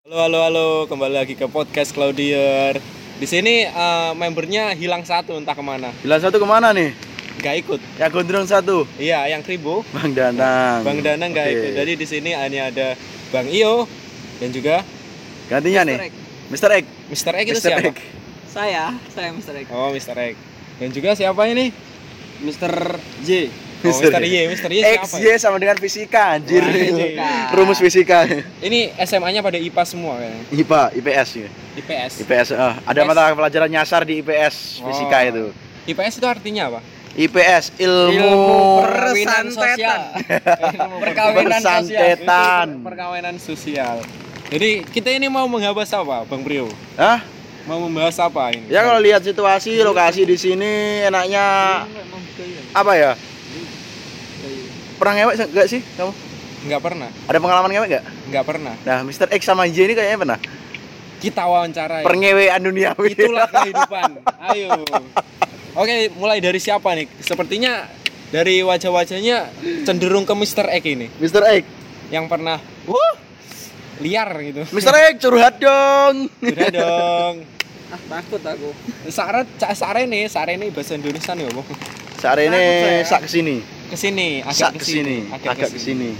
Halo halo halo, kembali lagi ke podcast Claudier. Di sini eh, membernya hilang satu entah ke mana. Bilang satu ke mana nih? Nggak ikut. Ya gondrong satu. Iya, yang Kribo, Bang Danang. Bang Danang Oke. ikut. Jadi di sini hanya ada Bang Iyo dan juga Gantinya nih. Mr. Egg. Mr. X itu Mr. siapa? Egg. Saya, saya Mr. X. Oh, Mr. X. Dan juga siapa ini? Mr. J. Oh, Mr. Y. Mr. Y X, siapa? Y sama dengan fisika anjir. Wah. Rumus fisika. Ini SMA-nya pada IPA semua kayaknya. IPA, IPS ya. IPS. IPS eh, ada IPS. mata pelajaran nyasar di IPS fisika Oh. itu. IPS itu artinya apa? IPS ilmu, Ilmu perkawinan sosial. Perkawinan sosial. Perkawinan sosial. Jadi kita ini mau menghapus apa, Bang Prio? Hah? Mau membahas apa ini? Ya kalau lihat situasi lokasi di sini enaknya apa ya? Pernah ngewek enggak sih kamu? nggak pernah, Ada pengalaman ngewek enggak? nggak pernah. Nah, Mr. X sama Y ini kayaknya pernah. Kita wawancara. ya. Perngewean duniawi. Itulah kehidupan. Ayo. Oke, mulai dari siapa nih? Sepertinya dari wajah-wajahnya cenderung ke Mr. X ini, Mr. X. yang pernah wuh, liar gitu. Mr. X curhat dong. Sudah dong. Ah, takut aku. Sare, cak sare nih, sare nih bahasa Indonesia nih, Bang. Saat ini Takut saya. sak ke sini. Ke sini, Sak agak ke sini. ke sini, Agak ke sini.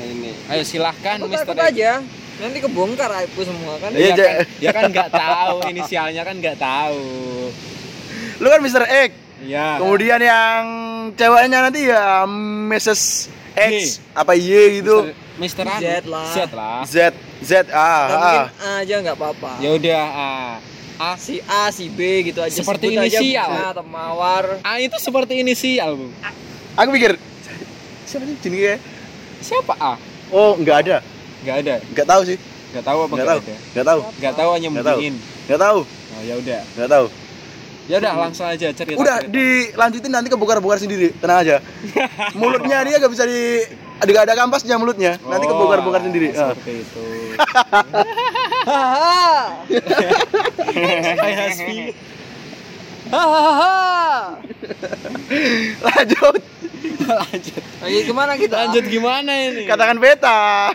Ini. Ayo silahkan X. aja. Nanti kebongkar aku semua kan. Iya, Ya Ja- kan, ya kan nggak tahu inisialnya kan nggak tahu. Lu kan Mr. X. Ya. Kemudian yang ceweknya nanti ya Mrs. X apa Y gitu. Mister. Z lah. Z lah. Z Z A Atau A. mungkin A aja nggak apa-apa. Ya udah ah. A. Si A, si B gitu aja. Seperti Sebut aja inisial. Bunga atau Mawar. A itu seperti inisial, Bung. Aku pikir siapa sih jenenge? Siapa A? Oh, enggak ada. Nggak ada. Enggak tahu sih. Nggak tahu apa Enggak nggak tahu. ada. Enggak tahu. Nggak tahu hanya Nggak tahu. mungkin. Enggak tahu. Oh, ya udah. Enggak tahu. Ya udah langsung aja cerita. Udah cerita. dilanjutin nanti kebongkar-bongkar sendiri. Tenang aja. Mulutnya dia gak bisa di ada ada kampasnya mulutnya. Nanti Oh, kebongkar-bongkar sendiri. Ah. Seperti itu. Hahaha. Hai Hasbi. Hahaha. Lanjut. Lanjut. Lagi ke mana kita? Lanjut gimana ini? Katakan beta.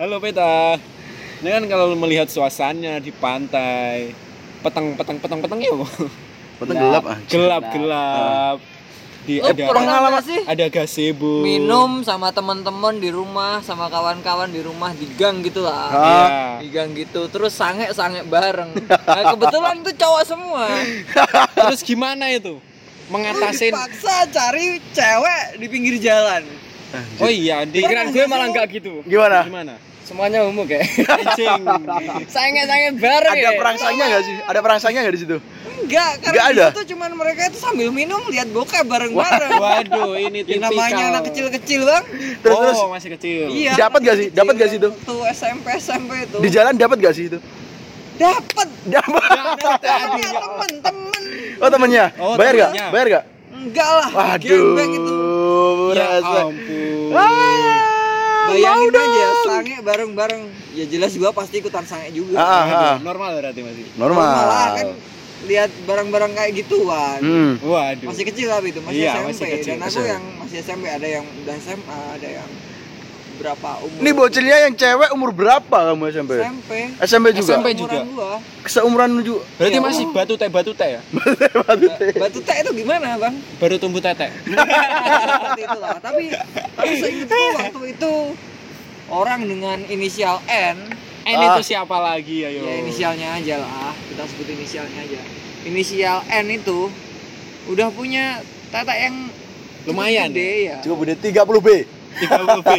Halo Peta. Ini kan kalau melihat suasananya di pantai, petang petang petang petang ya, Bang. Betul gelap ah. gelap gelap. Di Lu ada pernah nggak sih? ada gazebo. minum sama teman-teman di rumah sama kawan-kawan di rumah di gang gitu lah Iya. di gang gitu terus sange sange bareng nah, kebetulan tuh cowok semua Terus gimana itu? Mengatasin paksa cari cewek di pinggir jalan Oh iya, di Pikiran gue malah nggak gitu. Gimana? Gimana? Semuanya umum kayak sange sange bareng Ada ya perangsangnya nggak sih? Ada perangsangnya nggak di situ? enggak Nggak karena ada? di situ cuman mereka itu sambil minum lihat bokep bareng bareng Waduh, ini tipikal. namanya anak kecil kecil bang Terus oh, terus masih kecil. iya Dapat nggak sih? Dapat nggak sih itu? tuh SMP SMP itu di jalan dapat gak sih itu? dapat Dapat. temen temen temen Oh temennya. Oh, Bayar gak? Bayar gak? enggak lah Waduh. Itu Ya ampun. Ah, bayangin mau aja dong. sange bareng bareng ya jelas gua pasti ikutan sange juga Ah, ah, ah. Normal berarti masih. Normal. Malah kan lihat bareng-bareng kayak gituan Hmm. Waduh. masih kecil tapi itu masih Iya, SMP masih kecil. dan aku yang masih SMP ada yang udah SMA ada yang berapa umur Ini bocilnya yang cewek umur berapa kamu SMP? SMP SMP juga. SMP juga. Gua Seumuran juga. Berarti Iya. masih batu teh batu teh ya? batu teh itu gimana bang Baru tumbuh tetek. seperti itulah tapi tapi seingatku waktu itu orang dengan inisial N N Ah. itu siapa lagi ayo? ya inisialnya aja lah kita sebut inisialnya aja inisial N itu udah punya tata yang Lumayan gede ya Cukup udah 30 B. 30 B.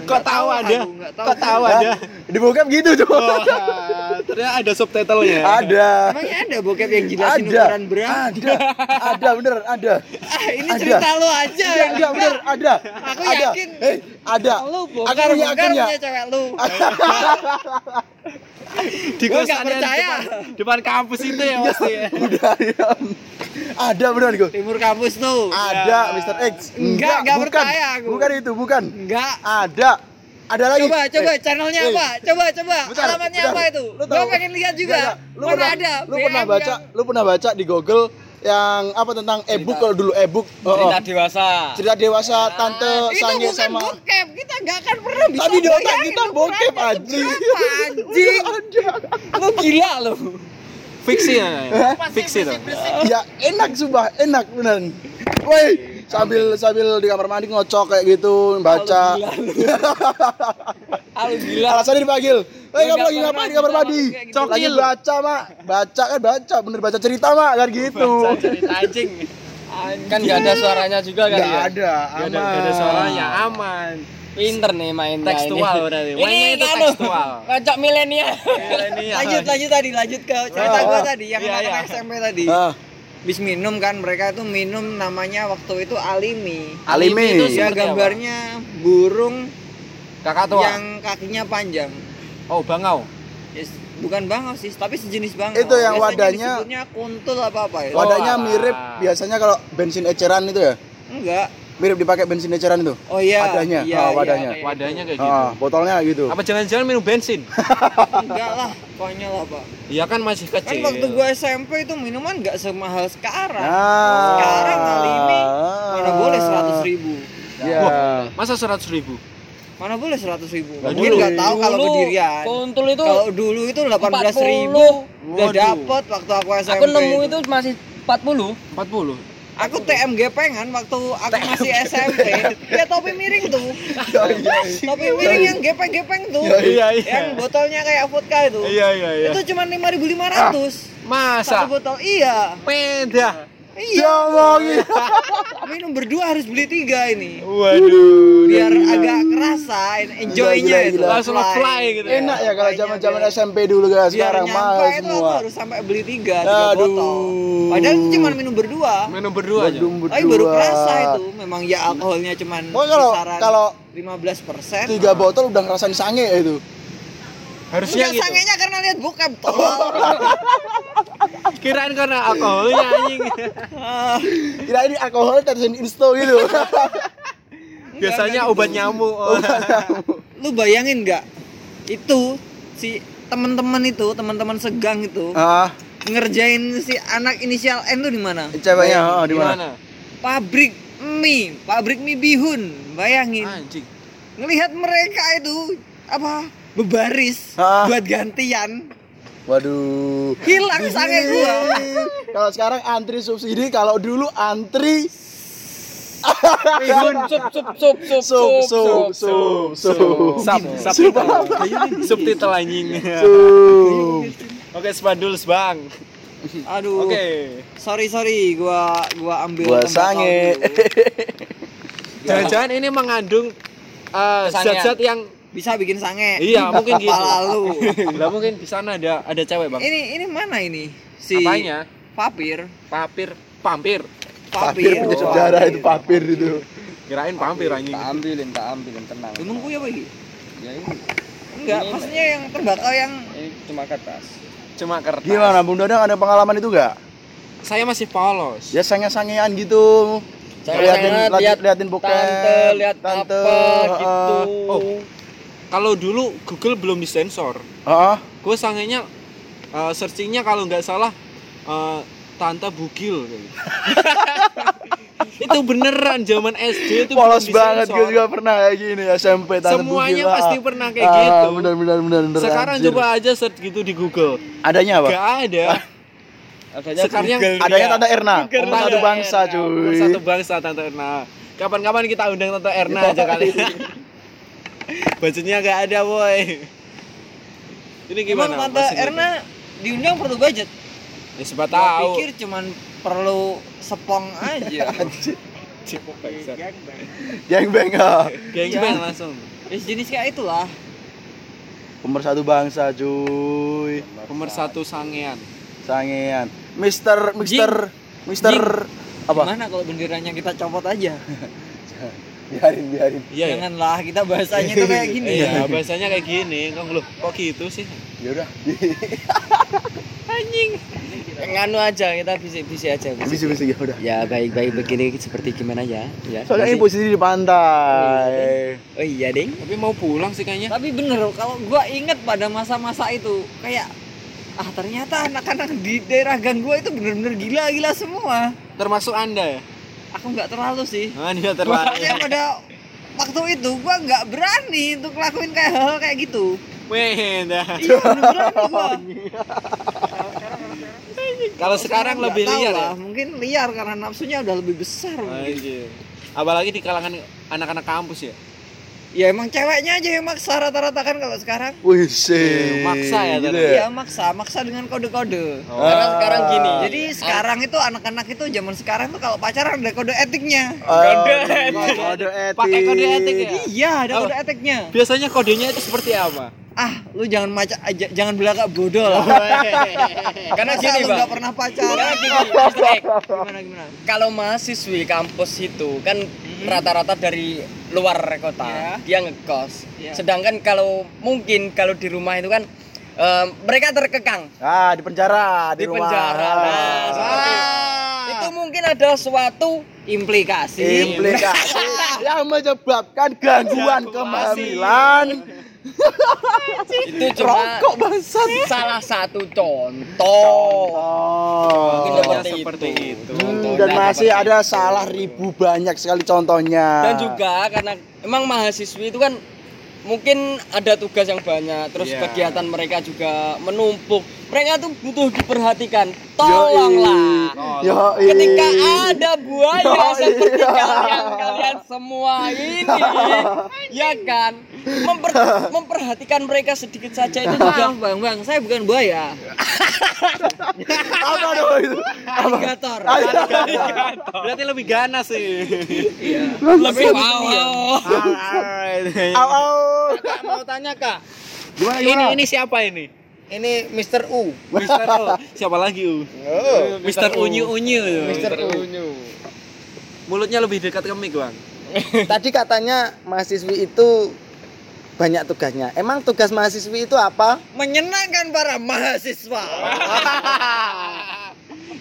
30. Kok tahu ada? Kok tahu ada? Di bokep gitu tuh. Wah, ternyata ada subtitlenya. Ada. Emangnya ada bokep yang jelasin Ada. ukuran berapa? Ada. Ada bener ada. Ah, ini Ada. cerita lu aja. Enggak, enggak bener ada. Aku ada. yakin. Eh, ada. Lu Aku bongkar punya cewek lu. Di kosan percaya. Depan, depan kampus itu ya pasti ya. Udah ya. Ada bener gue. Timur kampus tuh. Ada Mr. X. Enggak, enggak bukan. percaya aku. Bukan itu, bukan. Enggak. Ada. Ada lagi. Coba, coba Eh, channelnya eh, apa? Coba, coba. bentar, Alamatnya bentar. apa itu? Lu Gua tahu- pengen lihat juga. Enggak. Lu Mana pernah, ada? Lu BM pernah baca, yang- lu pernah baca di Google yang apa tentang e-book kalau dulu e-book. Oh, oh. cerita dewasa Cerita dewasa tante itu sange bukan sama bokep kita nggak akan pernah bisa Tapi di otak kita bokep, anjing. anjing lu gila lu Fiksi ya. Fiksi tuh. ya enak sumpah enak beneran. Woi sambil sambil di kamar mandi ngocok kayak gitu baca. Ah gila alasannya dipanggil. Woi kamu lagi ngapain di kamar mandi? lagi baca mak. Baca kan baca bener baca cerita mak kan gitu. Cerita anjing. kan nggak ada suaranya juga kan nggak ya? ada Gak ada, aman gak ada suaranya, aman. Pinter nih mainnya Tekstual ini. berarti. ini itu anu, tekstual. ngacok milenial Milenial. lanjut lanjut tadi lanjut ke cerita Oh, gua oh. tadi yang Iya, anak iya. SMP tadi ah bis minum kan mereka itu minum namanya waktu itu alimi alimi itu ya gambarnya burung Kakak tua. yang kakinya panjang Oh, bangau. Yes, bukan bangau sih tapi sejenis bangau Itu yang Biasanya wadahnya- kuntul apa apa ya Wad- wadahnya alah. mirip biasanya kalau bensin eceran itu ya enggak mirip dipakai bensin eceran itu oh iya Wadahnya, iya, oh, iya, wadahnya. kayak Wadahnya kayak gitu. ah botolnya gitu Apa jangan-jangan minum bensin? enggak lah konyol apa Iya kan masih kan kecil. waktu gua SMP itu minuman nggak semahal sekarang Ah. sekarang alimi mana boleh seratus ribu ya Masa seratus ribu? mana boleh seratus ribu Nggak mungkin boleh. nggak tahu kalau berdirian kuntul itu kalau dulu itu delapan belas 40. ribu udah dapet waktu aku SMP aku nemu itu masih 40 40. Aku TMG pengen waktu aku masih SMP ya topi miring tuh Iya, iya, iya. topi miring yang gepeng-gepeng tuh Iya, iya. yang botolnya kayak vodka itu Iya, iya, iya. itu cuma 5.500 Masa? satu botol iya Peda. iya. minum berdua harus beli tiga ini Waduh. biar agak kerasa enjoynya Gila, itu gila. Langsung fly gitu ya. Enak ya kalau Fly-nya zaman-zaman biar- SMP dulu guys, biar sekarang mahal itu aku semua. harus sampai beli tiga tiga Aduh. botol padahal itu cuma minum berdua Minum berdua aja. Bedum tapi baru berdua. kerasa itu memang ya alkoholnya cuma Pokoknya kalau kalau 15 persen tiga botol udah ngerasain sange ya itu. Harusnya Enggak gitu. sangenya karena lihat bokep tolol. Kirain karena alkoholnya anjing. Ah, Kira ini alkohol tersin insto gitu. Biasanya obat nyamuk. Lu bayangin nggak? Itu si teman-teman itu, teman-teman segang itu ah, ngerjain si anak inisial N tuh di mana? ceweknya oh, di mana? Pabrik mie, pabrik mie bihun. Bayangin. Anjing. Ngelihat mereka itu apa? Bebaris Ah. buat gantian. Waduh. Hilang sange gua. Kalau sekarang antri subsidi, kalau dulu antri Bihun, sup sup sup sup sup sup sup sup. Sub, subtitle. Subtitle anjing. Sup. Oke, spandul, Bang. Aduh. Oke. Sorry sorry, gua gua ambil Gua sange. Jangan-jangan ini mengandung eh, zat-zat yang Bisa bikin sange. iya mungkin gitu. Kepala lu. Lah mungkin di sana ada ada cewek, Bang. Ini ini mana ini? Si Apanya? papir. Papir, pampir. Papir punya Oh, saudara papir. itu papir itu. Kirain pampir anjing. tak ambilin tak ambilin tenang Emang gue apa ini? ya ini Enggak, Ini- maksudnya yang tembakau yang ini cuma kertas Cuma kertas. Gimana Bung Dadang ada pengalaman itu gak? Saya masih polos. Ya sange-sangean gitu. liatin, liatin, lihat liatin bokep. tante lihat Tante, apa gitu Oh. Kalau dulu Google belum disensor. Heeh. Gue sangenya eh, searchingnya kalau nggak salah eh, tante bugil. itu beneran zaman SD itu Polos banget gue juga pernah kayak gini SMP tante Semuanya Bugila. pasti pernah kayak Ah, gitu. Bener bener bener bener. Sekarang anjir. coba aja search gitu di Google. Adanya apa? Gak ada. adanya Sekarang Google Adanya dia. Tante Erna, Google ada. bangsa cuy. Satu bangsa Tante Erna. Kapan-kapan kita undang Tante Erna aja kali. Budgetnya gak ada, boy. Ini Emang gimana? Tante Masih Erna diundang perlu budget. Ya siapa Gua tahu. pikir cuman perlu sepong aja. Beng ah. Geng bang langsung. ya jenis kayak itulah. Pemersatu bangsa cuy. Pemersatu sangean. Sangean. Mister Mister Mister apa? Gimana kalau benderanya kita copot aja? Biarin biarin. Iya ya. Janganlah kita bahasanya tuh kayak gini. Iya, bahasanya kayak gini. Kok lu kok gitu sih? Ya udah. nganu aja kita bisa-bisa aja bisa. Bisa bisa ya udah. ya baik-baik begini seperti gimana ya ya Soalnya ini posisi di pantai. oh iya ding Tapi mau pulang sih kayaknya. Tapi bener kalau gua inget pada masa-masa itu kayak ah ternyata anak-anak di daerah gang gua itu bener-bener gila-gila semua Termasuk Anda ya? Aku nggak terlalu sih dia terlalu. Soalnya pada waktu itu gua nggak berani untuk ngelakuin kayak hal kayak gitu Wih, dah. iya berani gua Kalau sekarang lebih liar ya? mungkin liar karena nafsunya udah lebih besar. Anjir. Apalagi di kalangan anak-anak kampus ya. Ya emang ceweknya aja yang maksa rata-rata kan kalau sekarang Wih, sih. Maksa ya, gitu. Iya maksa, maksa dengan kode-kode. Oh. Karena sekarang gini. Jadi sekarang itu anak-anak itu zaman sekarang tuh kalau pacaran ada kode etiknya. Oh, Kode Kode etik. Pakai kode etik ya? Iya, ada Oh. kode etiknya. Biasanya kodenya itu seperti apa? Ah, lu jangan maca aja, jangan belaka bodoh lah. Karena Masa gini lu bang. nggak pernah pacaran. Gini. Gimana gimana? Kalau mahasiswi kampus itu kan rata-rata dari luar kota, Iya. dia ngekos. Iya. Sedangkan kalau mungkin kalau di rumah itu kan em, mereka terkekang Ah, di penjara, di, di rumah. penjara. Nah, seperti itu mungkin ada suatu Implikasi. implikasi yang menyebabkan gangguan kehamilan. Itu cuma Rokok bangsat. salah satu contoh. Oh. Mungkin seperti, itu. itu. Hmm, dan masih ada itu. salah ribu banyak sekali contohnya. dan juga karena emang mahasiswi itu kan mungkin ada tugas yang banyak terus Iya. kegiatan mereka juga menumpuk mereka tuh butuh diperhatikan tolonglah Yoi. ketika ada buaya Yoi. seperti kalian kalian semua ini ya kan memper- memperhatikan mereka sedikit saja itu juga Maaf bang, bang, saya bukan buaya. apa dong itu? Alligator. Berarti lebih ganas sih. lebih wow. Kak, mau tanya kak Gimana Ini gimana? ini siapa ini? ini Mr. U Mister U. Siapa lagi U? Oh. Mister Unyu Unyu. Mr. U Mulutnya lebih dekat ke mic, Bang. Tadi katanya mahasiswi itu banyak tugasnya. Emang tugas mahasiswi itu apa? Menyenangkan para mahasiswa.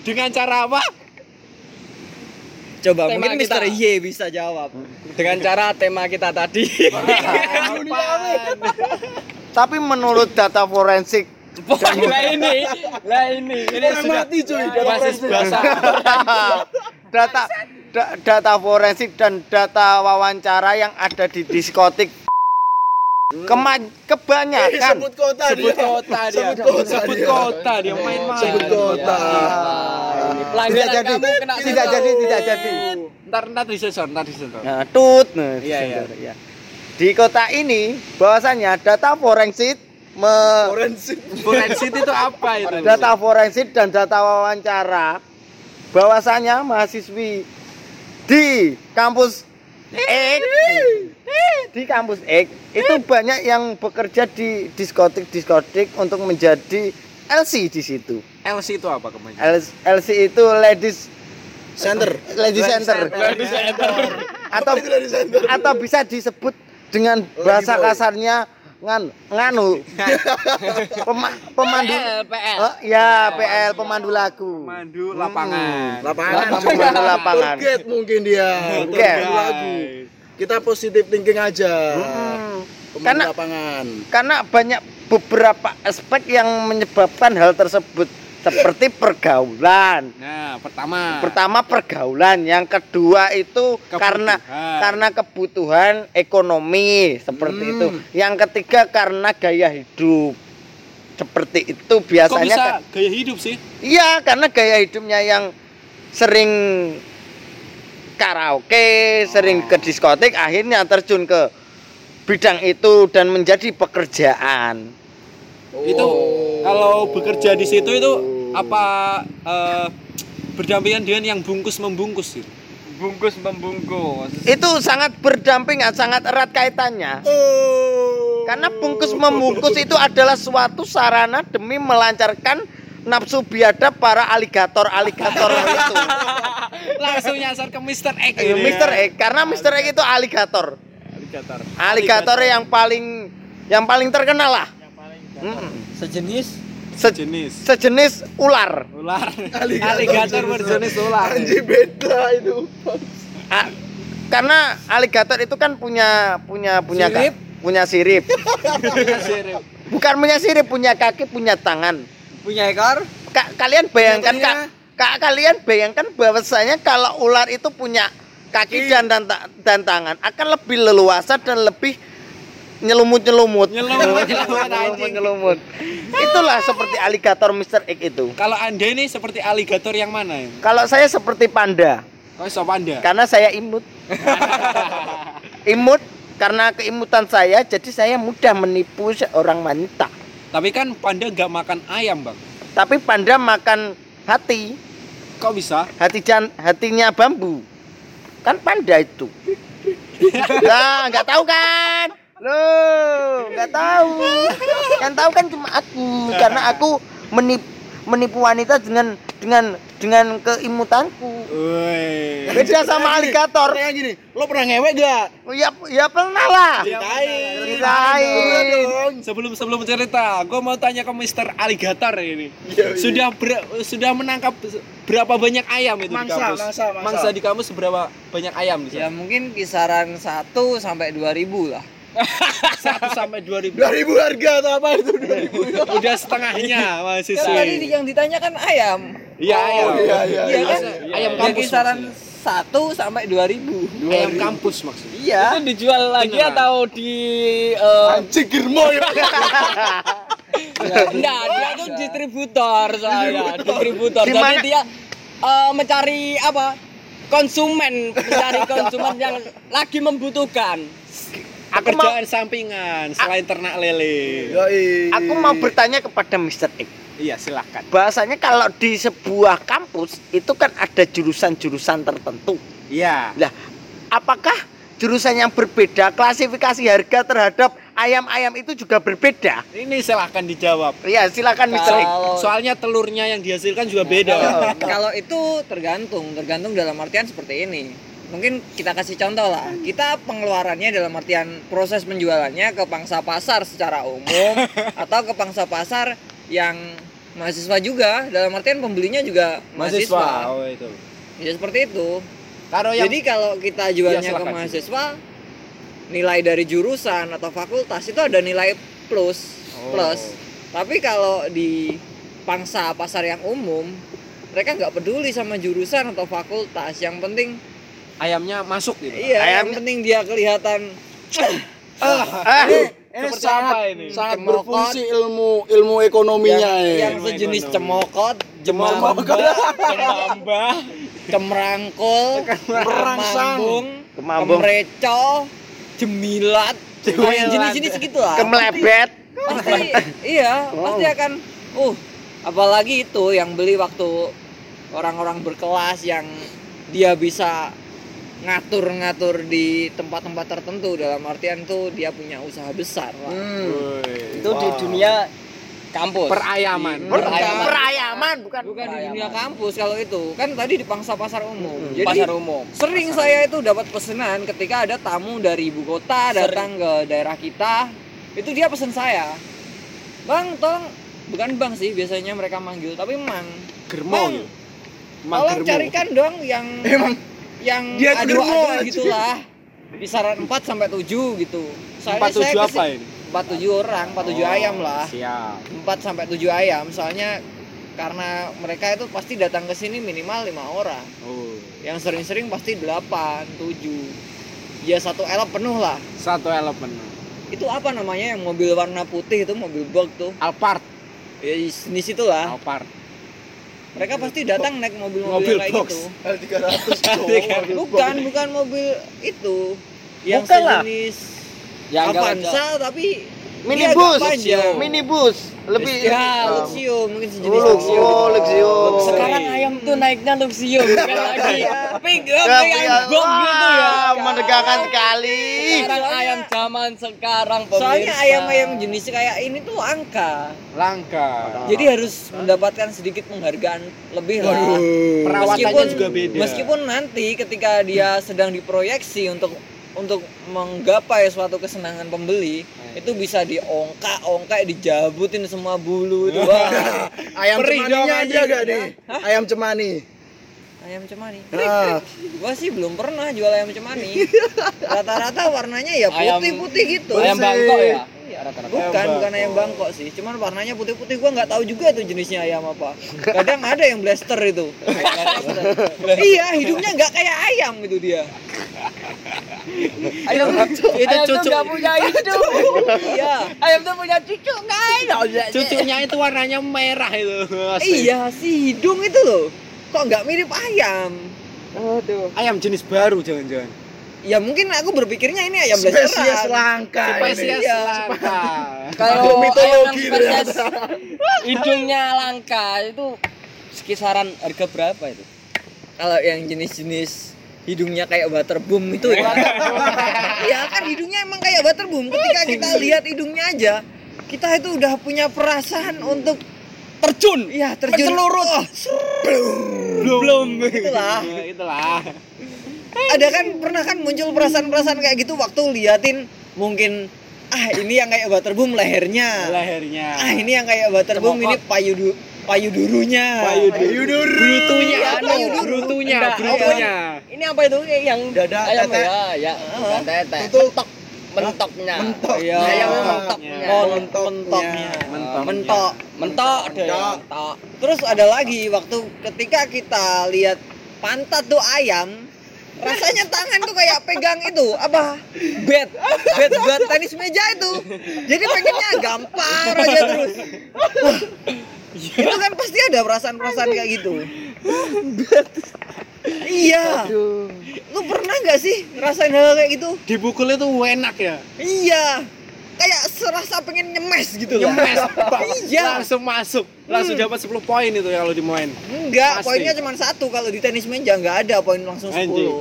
Dengan cara apa? Coba Tema mungkin kita. Mr. Y bisa jawab. dengan cara tema kita tadi Tapi menurut data forensik Pokoknya lah ini lah ini Ini sudah mati, cuy, data basis bahasa. data da- data forensik dan data wawancara yang ada di diskotik Kema- kebanyakan kota sebut kota dia. Sebut kota sebut dia. kota dia main-main. Sebut kota. ini tidak jadi tidak sensor. jadi tidak jadi Ntar ntar disensor, ntar disensor. nah, tut nah, Iya, iya. iya. di kota ini bahwasanya data forensik me- Forensik itu apa itu? data forensik dan data wawancara bahwasanya mahasiswi di kampus X di kampus X itu banyak yang bekerja di diskotik diskotik untuk menjadi LC di situ LC itu apa? L- LC itu ladies Center. ladies center Ladies center. atau atau bisa disebut dengan bahasa kasarnya ngan nganu Pema- pemandu PL PL Oh, ya PL pemandu lagu Mandu lapangan. lapangan pemandu lapangan Target mungkin dia. Pemandu lagu. Kita positif thinking aja. Hmm. Pemandu Karena lapangan. karena banyak beberapa aspek yang menyebabkan hal tersebut seperti pergaulan Nah, pertama. pertama pergaulan yang kedua itu karena Kebutuhan. karena kebutuhan ekonomi seperti Hmm. itu yang ketiga karena gaya hidup seperti itu Kok biasanya bisa kan- gaya hidup sih? iya karena gaya hidupnya yang sering karaoke sering ke diskotik akhirnya terjun ke bidang itu dan menjadi pekerjaan Itu kalau bekerja di situ itu apa eh, berdampingan dengan yang bungkus membungkus gitu? bungkus membungkus itu sangat berdampingan sangat erat kaitannya Karena bungkus membungkus itu adalah suatu sarana demi melancarkan nafsu biadab para aligator-aligator itu. Langsung nyasar ke Mr. X. Eh, Mr. X karena Mr. X itu aligator. Alligator. Aligator yang paling yang paling terkenal lah. Mm. Sejenis Se- Jenis sejenis ular. ular. Alligator berjenis ular. Anjing beda itu. Ah, karena aligator itu kan punya punya punya ka- Sirip. punya sirip. Bukan punya sirip, punya kaki, punya tangan. Punya ekor? Ka- kalian bayangkan kak, kak kalian bayangkan bahwasanya kalau ular itu punya kaki dan dan, ta- dan tangan akan lebih leluasa dan lebih nyelumut nyelumut Nyelumut, nyelumut, itulah seperti aligator Mr. X itu. Kalau anda ini seperti aligator yang mana? Ya? kalau saya seperti panda. Oh, sop anda. karena saya imut. Imut karena keimutan saya jadi saya mudah menipu seorang wanita. Tapi kan panda nggak makan ayam bang. tapi panda makan hati. Kok bisa? hati jan hatinya bambu. Kan panda itu. Lah nggak tahu kan Loh, nggak tahu. Yang tahu kan cuma aku, karena aku menipu menipu wanita dengan dengan dengan keimutanku. Woi. Beda sama aligator. Kayak gini, lo pernah ngewek gak? Oh, Ya ya pernah lah. Ceritain. Ceritain. Sebelum sebelum cerita, gue mau tanya ke Mister Aligator ini. Iya. Sudah ber- sudah menangkap berapa banyak ayam itu Mangsa, di kampus? mangsa, mangsa. di kampus seberapa banyak ayam di Ya mungkin kisaran 1 sampai 2000 lah. Satu sampai dua ribu. 2000 harga atau apa itu? 2000. Udah setengahnya masih Kan tadi di- yang ditanyakan ayam. Iya ayam. Oh, iya, iya, Iya kan? Ayam Ya kampus. kisaran maksudnya. 1 sampai 2000. Ayam kampus maksudnya. Iya. Itu dijual lagi Beneran. atau di eh, Anjing Girmo ya. enggak, dia tuh distributor saya, distributor. Di Jadi dia eh, mencari apa? konsumen, mencari konsumen yang lagi membutuhkan. Aku mau sampingan selain ternak lele. Yoi. aku mau bertanya kepada Mr. X. Iya silakan. Bahasanya kalau di sebuah kampus itu kan ada jurusan-jurusan tertentu. Iya. Lah, apakah jurusan yang berbeda klasifikasi harga terhadap ayam-ayam itu juga berbeda? Ini silahkan dijawab. Ya, silakan Mr. X. Kalau Soalnya telurnya yang dihasilkan juga beda. kalau, kalau itu tergantung, tergantung dalam artian seperti ini. Mungkin kita kasih contoh lah. Kita pengeluarannya dalam artian proses penjualannya ke pangsa pasar secara umum atau ke pangsa pasar yang mahasiswa juga. Dalam artian pembelinya juga mahasiswa. Oh itu. Ya seperti itu. Kalau yang Jadi kalau kita jualnya Iya, ke mahasiswa, nilai dari jurusan atau fakultas itu ada nilai plus, Oh. plus. Tapi kalau di pangsa pasar yang umum, mereka nggak peduli sama jurusan atau fakultas. Yang penting, ayamnya masuk gitu. iya, Ayam- yang penting dia kelihatan. Ah, Ini Seperti sangat ini? sangat Cemokot. berfungsi ilmu ilmu ekonominya yang, ya. yang sejenis cemokot, Jemambah, jemambah, cemrangkul, Merangsang. kemambung, Kemambung. kemreco, jemilat, Jemilat. yang jenis-jenis gitu lah. kemelebet. pasti iya pasti akan uh apalagi itu yang beli waktu orang-orang berkelas yang dia bisa ngatur-ngatur di tempat-tempat tertentu dalam artian tuh dia punya usaha besar lah. Hmm, itu di dunia kampus. Perayaman. Di- Per- Perayaman. Perayaman bukan. Bukan di Perayaman. dunia kampus kalau itu kan tadi di pangsa pasar umum. Jadi pasar umum. sering saya itu dapat pesanan ketika ada tamu dari ibu kota datang ke daerah kita itu dia pesan saya bang tolong bukan bang sih biasanya mereka manggil tapi mang Germo. Bang, gitu. Mang tolong germo. carikan dong yang yang dia adu germo adu aja. gitulah kisaran 4 sampai 7 gitu soalnya Empat tujuh saya apa kesini- ini? empat tujuh orang empat tujuh Oh, ayam lah Siap. 4 sampai 7 ayam soalnya karena mereka itu pasti datang ke sini minimal lima orang Oh. yang sering-sering pasti 8, 7 ya satu elop penuh lah Satu elemen. itu apa namanya yang mobil warna putih itu mobil bug tuh Alphard. ya jenis itulah Alphard. Mereka pasti datang naik mobil-mobil Mobil kayak box. gitu. L300 bukan bukan mobil itu. Yang Bukan lah. sejenis Yang enggak Avanza tapi Minibus, agak panjang. minibus, lebih ya Oh. Luxio mungkin sejenis Oh, Luxio Luxio, Luxio. Sekarang ayam tuh naiknya Luxio bukan lagi pink Ya, yang ya, box gitu ya. wah, menegangkan sekali. Sekarang ayam zaman sekarang soalnya pemirsa. ayam-ayam jenis kayak ini tuh langka Langka. jadi harus mendapatkan sedikit penghargaan lebih lah Perawatannya meskipun juga beda. meskipun nanti ketika dia sedang diproyeksi untuk untuk menggapai suatu kesenangan pembeli itu bisa diongkak-ongkak dijabutin semua bulu itu. Wah. Ayam Perih cemaninya ada gak nih? Ayam cemani. ayam cemani. Nah, gua sih belum pernah jual ayam cemani. Rata-rata warnanya ya putih-putih gitu. ayam bangkok ya. Rata-rata. Bukan, bukan ayam Bangkok sih. Cuman warnanya putih-putih gua nggak tahu juga tuh jenisnya ayam apa. Kadang ada yang blaster itu. iya, hidungnya nggak kayak ayam gitu dia. Ayam Itu ayam tuh cucu. nggak punya hidung. Iya. Ayam tuh punya cucu nggak ada. Cucunya itu warnanya merah itu. Asli. Iya, si hidung itu loh. Kok nggak mirip ayam? Aduh. Ayam jenis baru jangan-jangan. Ya mungkin aku berpikirnya ini ayam Spesies blasteran. langka Spesies Iya. langka. Kalau mitologi spesies hidungnya langka itu kisaran harga berapa itu? Kalau yang jenis-jenis hidungnya kayak butterboom itu ya. ya kan hidungnya emang kayak butterboom. Ketika kita lihat hidungnya aja, kita itu udah punya perasaan untuk Terjun. ya terjun Mencelurut. Oh, Belum. Itulah. Ya, itulah. Ada kan pernah kan muncul perasaan-perasaan kayak gitu waktu liatin mungkin ah ini yang kayak butterboom lehernya. Lehernya. Ah ini yang kayak butterboom ini payudu payudurunya. Payudur. Brutunya. Iya, anu, payudur. Brutunya, brutunya. Ini apa itu yang Dada, ayam tete. ya? Ya, bukan tete. Tutul. Mentoknya. Mentok. Iya. Ayam Iya. mentoknya. Mon- Mentoknya. mentoknya. Mentok. Mentok. Mentok yang Mentok. mentok. Terus ada lagi waktu ketika kita lihat pantat tuh ayam, rasanya tangan tuh kayak pegang itu apa? Bed. Bed buat tenis meja itu. Jadi pengennya gampar aja terus. Wah, itu kan pasti ada perasaan-perasaan kayak gitu. Iya. Lu pernah nggak sih ngerasain hal kayak gitu? Dipukul itu enak ya. iya kayak serasa pengen nyemes gitu loh Nyemes. iya Langsung masuk. Langsung dapat 10 poin itu ya kalau di main. Enggak, Pasti. poinnya cuma satu. Kalau di tenis meja nggak ada poin langsung 10. Anjing.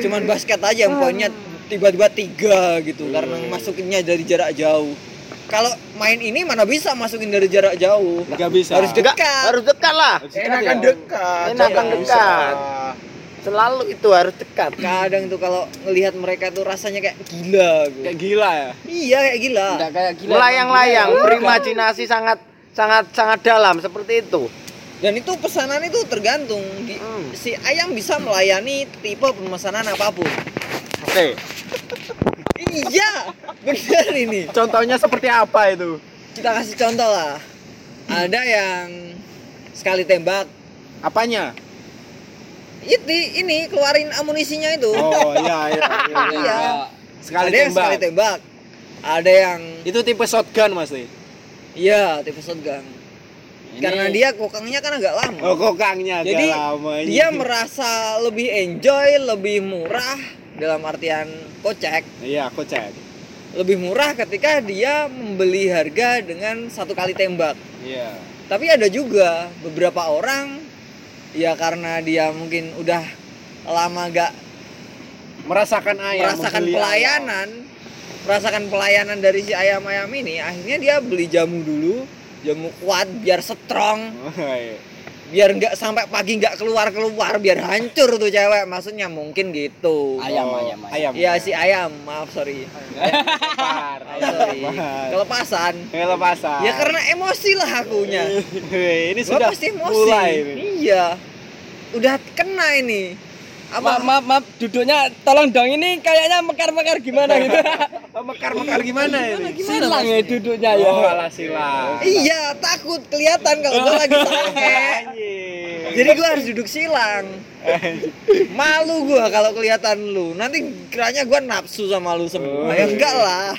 Cuman basket aja yang poinnya tiba-tiba tiga gitu karena masukinnya dari jarak jauh. Kalau main ini mana bisa masukin dari jarak jauh? Enggak bisa. Harus Enggak, dekat. harus dekat lah. Enakan dekat. Enakan jangan dekat. Selalu itu harus dekat. Kadang tuh kalau ngelihat mereka tuh rasanya kayak gila gitu. Kayak gila ya. Iya kayak gila. Enggak kayak gila. Melayang-layang, berimajinasi sangat sangat sangat dalam seperti itu. Dan itu pesanan itu tergantung Di- Hmm. si ayam bisa melayani tipe pemesanan apa pun. Oke. Iya, benar ini. Contohnya seperti apa itu? Kita kasih contoh lah. Ada yang sekali tembak Apanya? Itu ini keluarin amunisinya itu Oh iya iya. iya. iya Sekali ada yang tembak. sekali tembak ada yang Itu tipe shotgun Mas. Lee. iya tipe shotgun Ini- karena dia kokangnya kan agak lama Oh kokangnya agak jadi lama. dia merasa lebih enjoy lebih murah dalam artian kocek Iya, aku cek. lebih murah ketika dia membeli harga dengan satu kali tembak Iya. tapi ada juga beberapa orang ya karena dia mungkin udah lama gak Merasakan ayam. merasakan pelayanan merasakan pelayanan dari si ayam-ayam ini akhirnya dia beli jamu dulu jamu kuat biar strong ayam. Oh, iya. Biar nggak sampai pagi nggak keluar keluar biar hancur tuh cewek maksudnya mungkin gitu Ayam, Oh, ayam, ayam. ayam. ya si ayam maaf sorry. Maaf, sorry kelepasan Kelepasan. ya karena emosi lah akunya ini gua sudah pasti emosi mulai ini. iya udah kena ini apa maaf, maaf, duduknya tolong dong ini kayaknya mekar-mekar gimana gitu. Mekar-mekar gimana ini? Silang ya duduknya ya. Oh, alah silang. iya takut kelihatan kalau gua lagi sange jadi gua harus duduk silang malu gua kalau kelihatan lu nanti kiranya gua nafsu sama lu semua ya enggak lah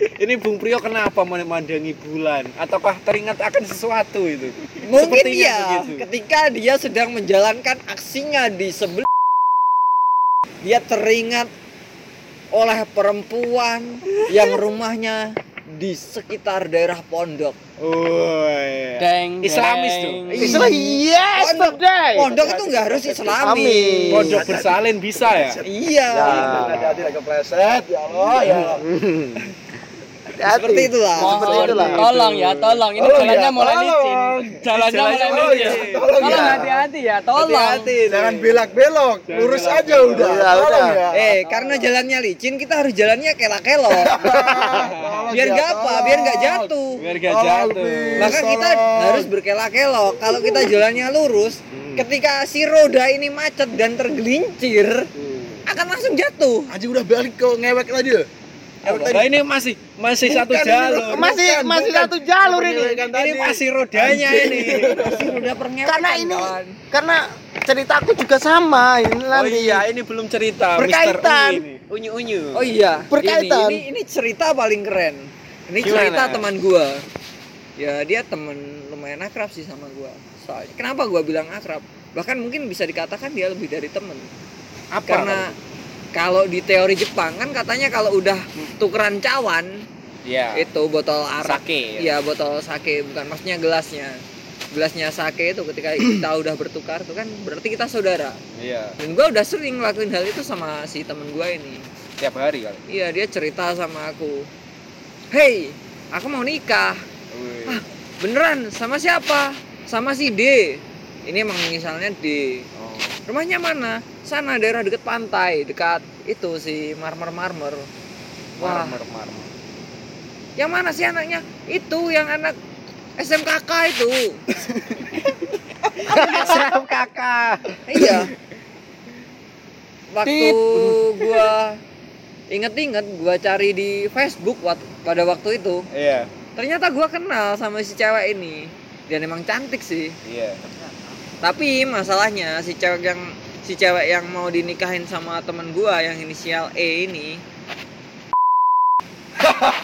Ini Bung Priyo kenapa memandangi bulan? Ataukah teringat akan sesuatu itu? mungkin Sepertinya iya begitu. ketika dia sedang menjalankan aksinya di sebelah dia teringat oleh perempuan yang rumahnya di sekitar daerah pondok Oh, iya. Deng, Islamis deng. tuh. Islam yes, Pondok, today. pondok itu nggak harus islami. Pondok bersalin bisa ya? iya Ya. Hati-hati lagi kepleset. Ya Allah ya. Seperti itulah Seperti itulah. tolong ya, tolong. Ini Tolong jalannya ya, mulai tolong. licin. Jalannya mulai licin. iya. Tolong Tolong ya. hati-hati ya, tolong. hati-hati. Jangan belak-belok, lurus aja udah. Iya, Tolong udah. ya. eh karena jalannya licin kita harus jalannya kelak-kelok Tolong biar ya, nggak apa biar nggak jatuh Biar gak jatuh. maka kita harus berkelak-kelok kalau kita jalannya lurus ketika si roda ini macet dan tergelincir akan langsung jatuh Aji udah balik ke ngewek tadi. Nah, ini masih masih satu jalur. Masih Bukan, masih bukan. satu jalur ini. Ini tadi. masih rodanya ini. udah perngewekan Karena ini karena ceritaku juga sama ini Oh nanti. iya, ini belum cerita. Berkaitan. Mr. U ini. Unyu unyu. Oh iya, Berkaitan. Ini, ini, ini cerita paling keren. Ini Gimana? cerita teman gua. Ya dia temen lumayan akrab sih sama gua. Soalnya kenapa gua bilang akrab? Bahkan mungkin bisa dikatakan dia lebih dari temen. Apa? Karena kalau di teori Jepang kan katanya kalau udah tukeran cawan Iya. itu botol arak. Sake. Iya botol sake bukan maksudnya gelasnya. Gelasnya sake itu ketika kita udah bertukar tuh kan berarti kita saudara. Iya. Dan gua udah sering ngelakuin hal itu sama si temen gua ini. Tiap hari kali. Iya dia cerita sama aku Hey aku mau nikah. Ah beneran sama siapa? Sama si D Ini emang misalnya D Oh. Rumahnya mana? Sana daerah deket pantai Dekat itu si marmer-marmer Wah Marmer, marmer. yang mana sih anaknya? Itu yang anak SMKK itu kakak. Iya Waktu gua Inget-inget gua cari di Facebook pada waktu itu Iya. ternyata gua kenal sama si cewek ini dan emang cantik sih Iya. tapi masalahnya si cewek yang si cewek yang mau dinikahin sama temen gua yang inisial E ini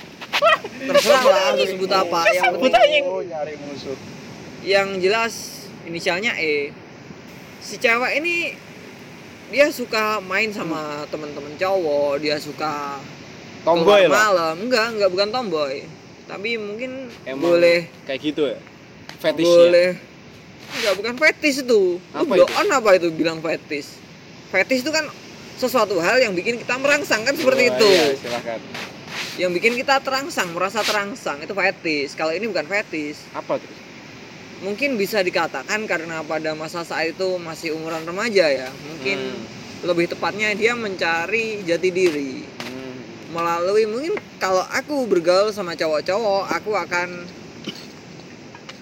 terserah lah aku sebut apa yang penting Oh, nyari musuh. yang jelas inisialnya E si cewek ini dia suka main sama temen-temen cowok dia suka Tomboy lah. malam enggak enggak bukan tomboy tapi mungkin Emang boleh Kayak gitu ya. Fetishnya. boleh enggak bukan fetis itu Apa Lu on apa itu bilang fetis fetis itu kan sesuatu hal yang bikin kita merangsang kan seperti Oh, itu Iya, silakan. yang bikin kita terangsang merasa terangsang itu fetis kalau ini bukan fetis Apa terus? mungkin bisa dikatakan karena pada masa saat itu masih umuran remaja ya mungkin Hmm. lebih tepatnya dia mencari jati diri Hmm. melalui mungkin kalau aku bergaul sama cowok-cowok aku akan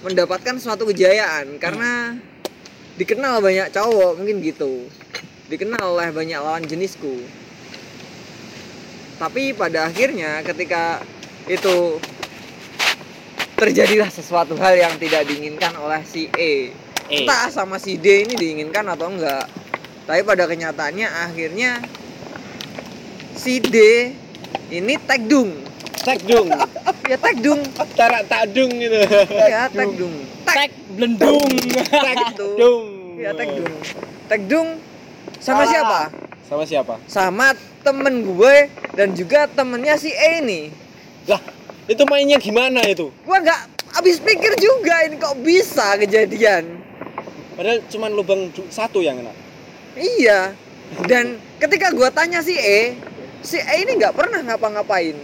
mendapatkan suatu kejayaan karena dikenal banyak cowok mungkin gitu. Dikenal oleh banyak lawan jenisku. Tapi pada akhirnya ketika itu terjadilah sesuatu hal yang tidak diinginkan oleh si E. E. entah sama si D ini diinginkan atau enggak. Tapi pada kenyataannya akhirnya si D ini tekdung Tekdung. ya tekdung Cara takdung gitu. ya tekdung tek Blendung. tekdung ya tekdung tekdung sama Salah. siapa Sama siapa? sama temen gue dan juga temennya si E ini Lah, itu mainnya gimana itu? gua nggak habis pikir juga ini kok bisa kejadian Padahal cuma lubang satu yang kena. iya dan ketika gua tanya si E si E ini nggak pernah ngapa-ngapain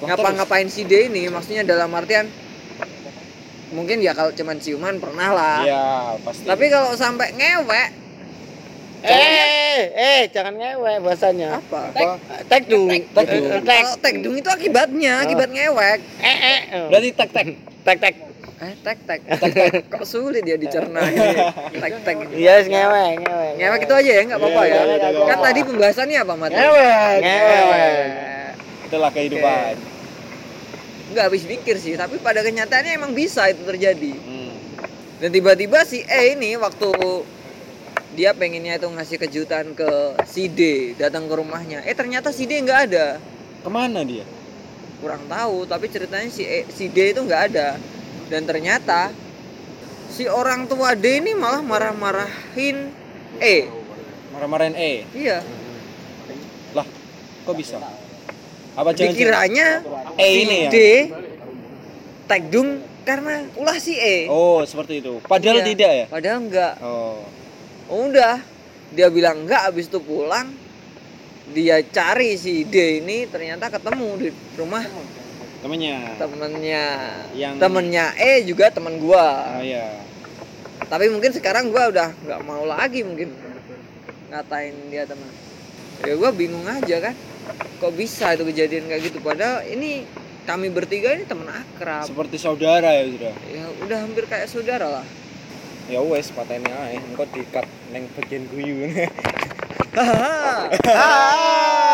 ngapa-ngapain si D ini maksudnya dalam artian mungkin ya kalau cuman ciuman pernah lah? Iya, pasti. tapi kalau sampai ngewek Eh, eh, jangan ngewe bahasanya. apa Tekdung. Tekdung. Tek. kalau tekdung itu akibatnya akibat ngewek Eh, eh. berarti tek tek. Tek tek. eh tek tek kok sulit ya dicerna ini tek tek Iya, ngewe, ngewe. ngewek itu aja ya nggak apa-apa Iya, ya iya, iya, kan tadi pembahasannya apa Mat? Ngewe, ngewe. Itulah kehidupan. nggak habis pikir sih tapi pada kenyataannya emang bisa itu terjadi Hmm. dan tiba-tiba si E ini waktu dia pengennya itu ngasih kejutan ke si D datang ke rumahnya eh ternyata si D nggak ada Ke mana dia? kurang tahu tapi ceritanya si E, si D itu nggak ada dan ternyata si orang tua D ini malah marah-marahin E Marah-marahin E. iya Lah, kok bisa? Apa jangan dikiranya E ini ya? D tekdung karena ulah si E Oh, seperti itu. Padahal Iya. tidak ya? padahal enggak Oh. udah dia bilang enggak habis itu pulang dia cari si D ini ternyata ketemu di rumah Temennya. temennya Yang- temennya E juga temen gua Oh iya. tapi mungkin sekarang gua udah nggak mau lagi mungkin ngatain dia teman ya gua bingung aja kan kok bisa itu kejadian kayak gitu padahal ini kami bertiga ini temen akrab Seperti saudara ya sudah. ya udah hampir kayak saudara lah Ya wes, pateni ae. Engko dikat neng bagian guyu. hahaha Ah.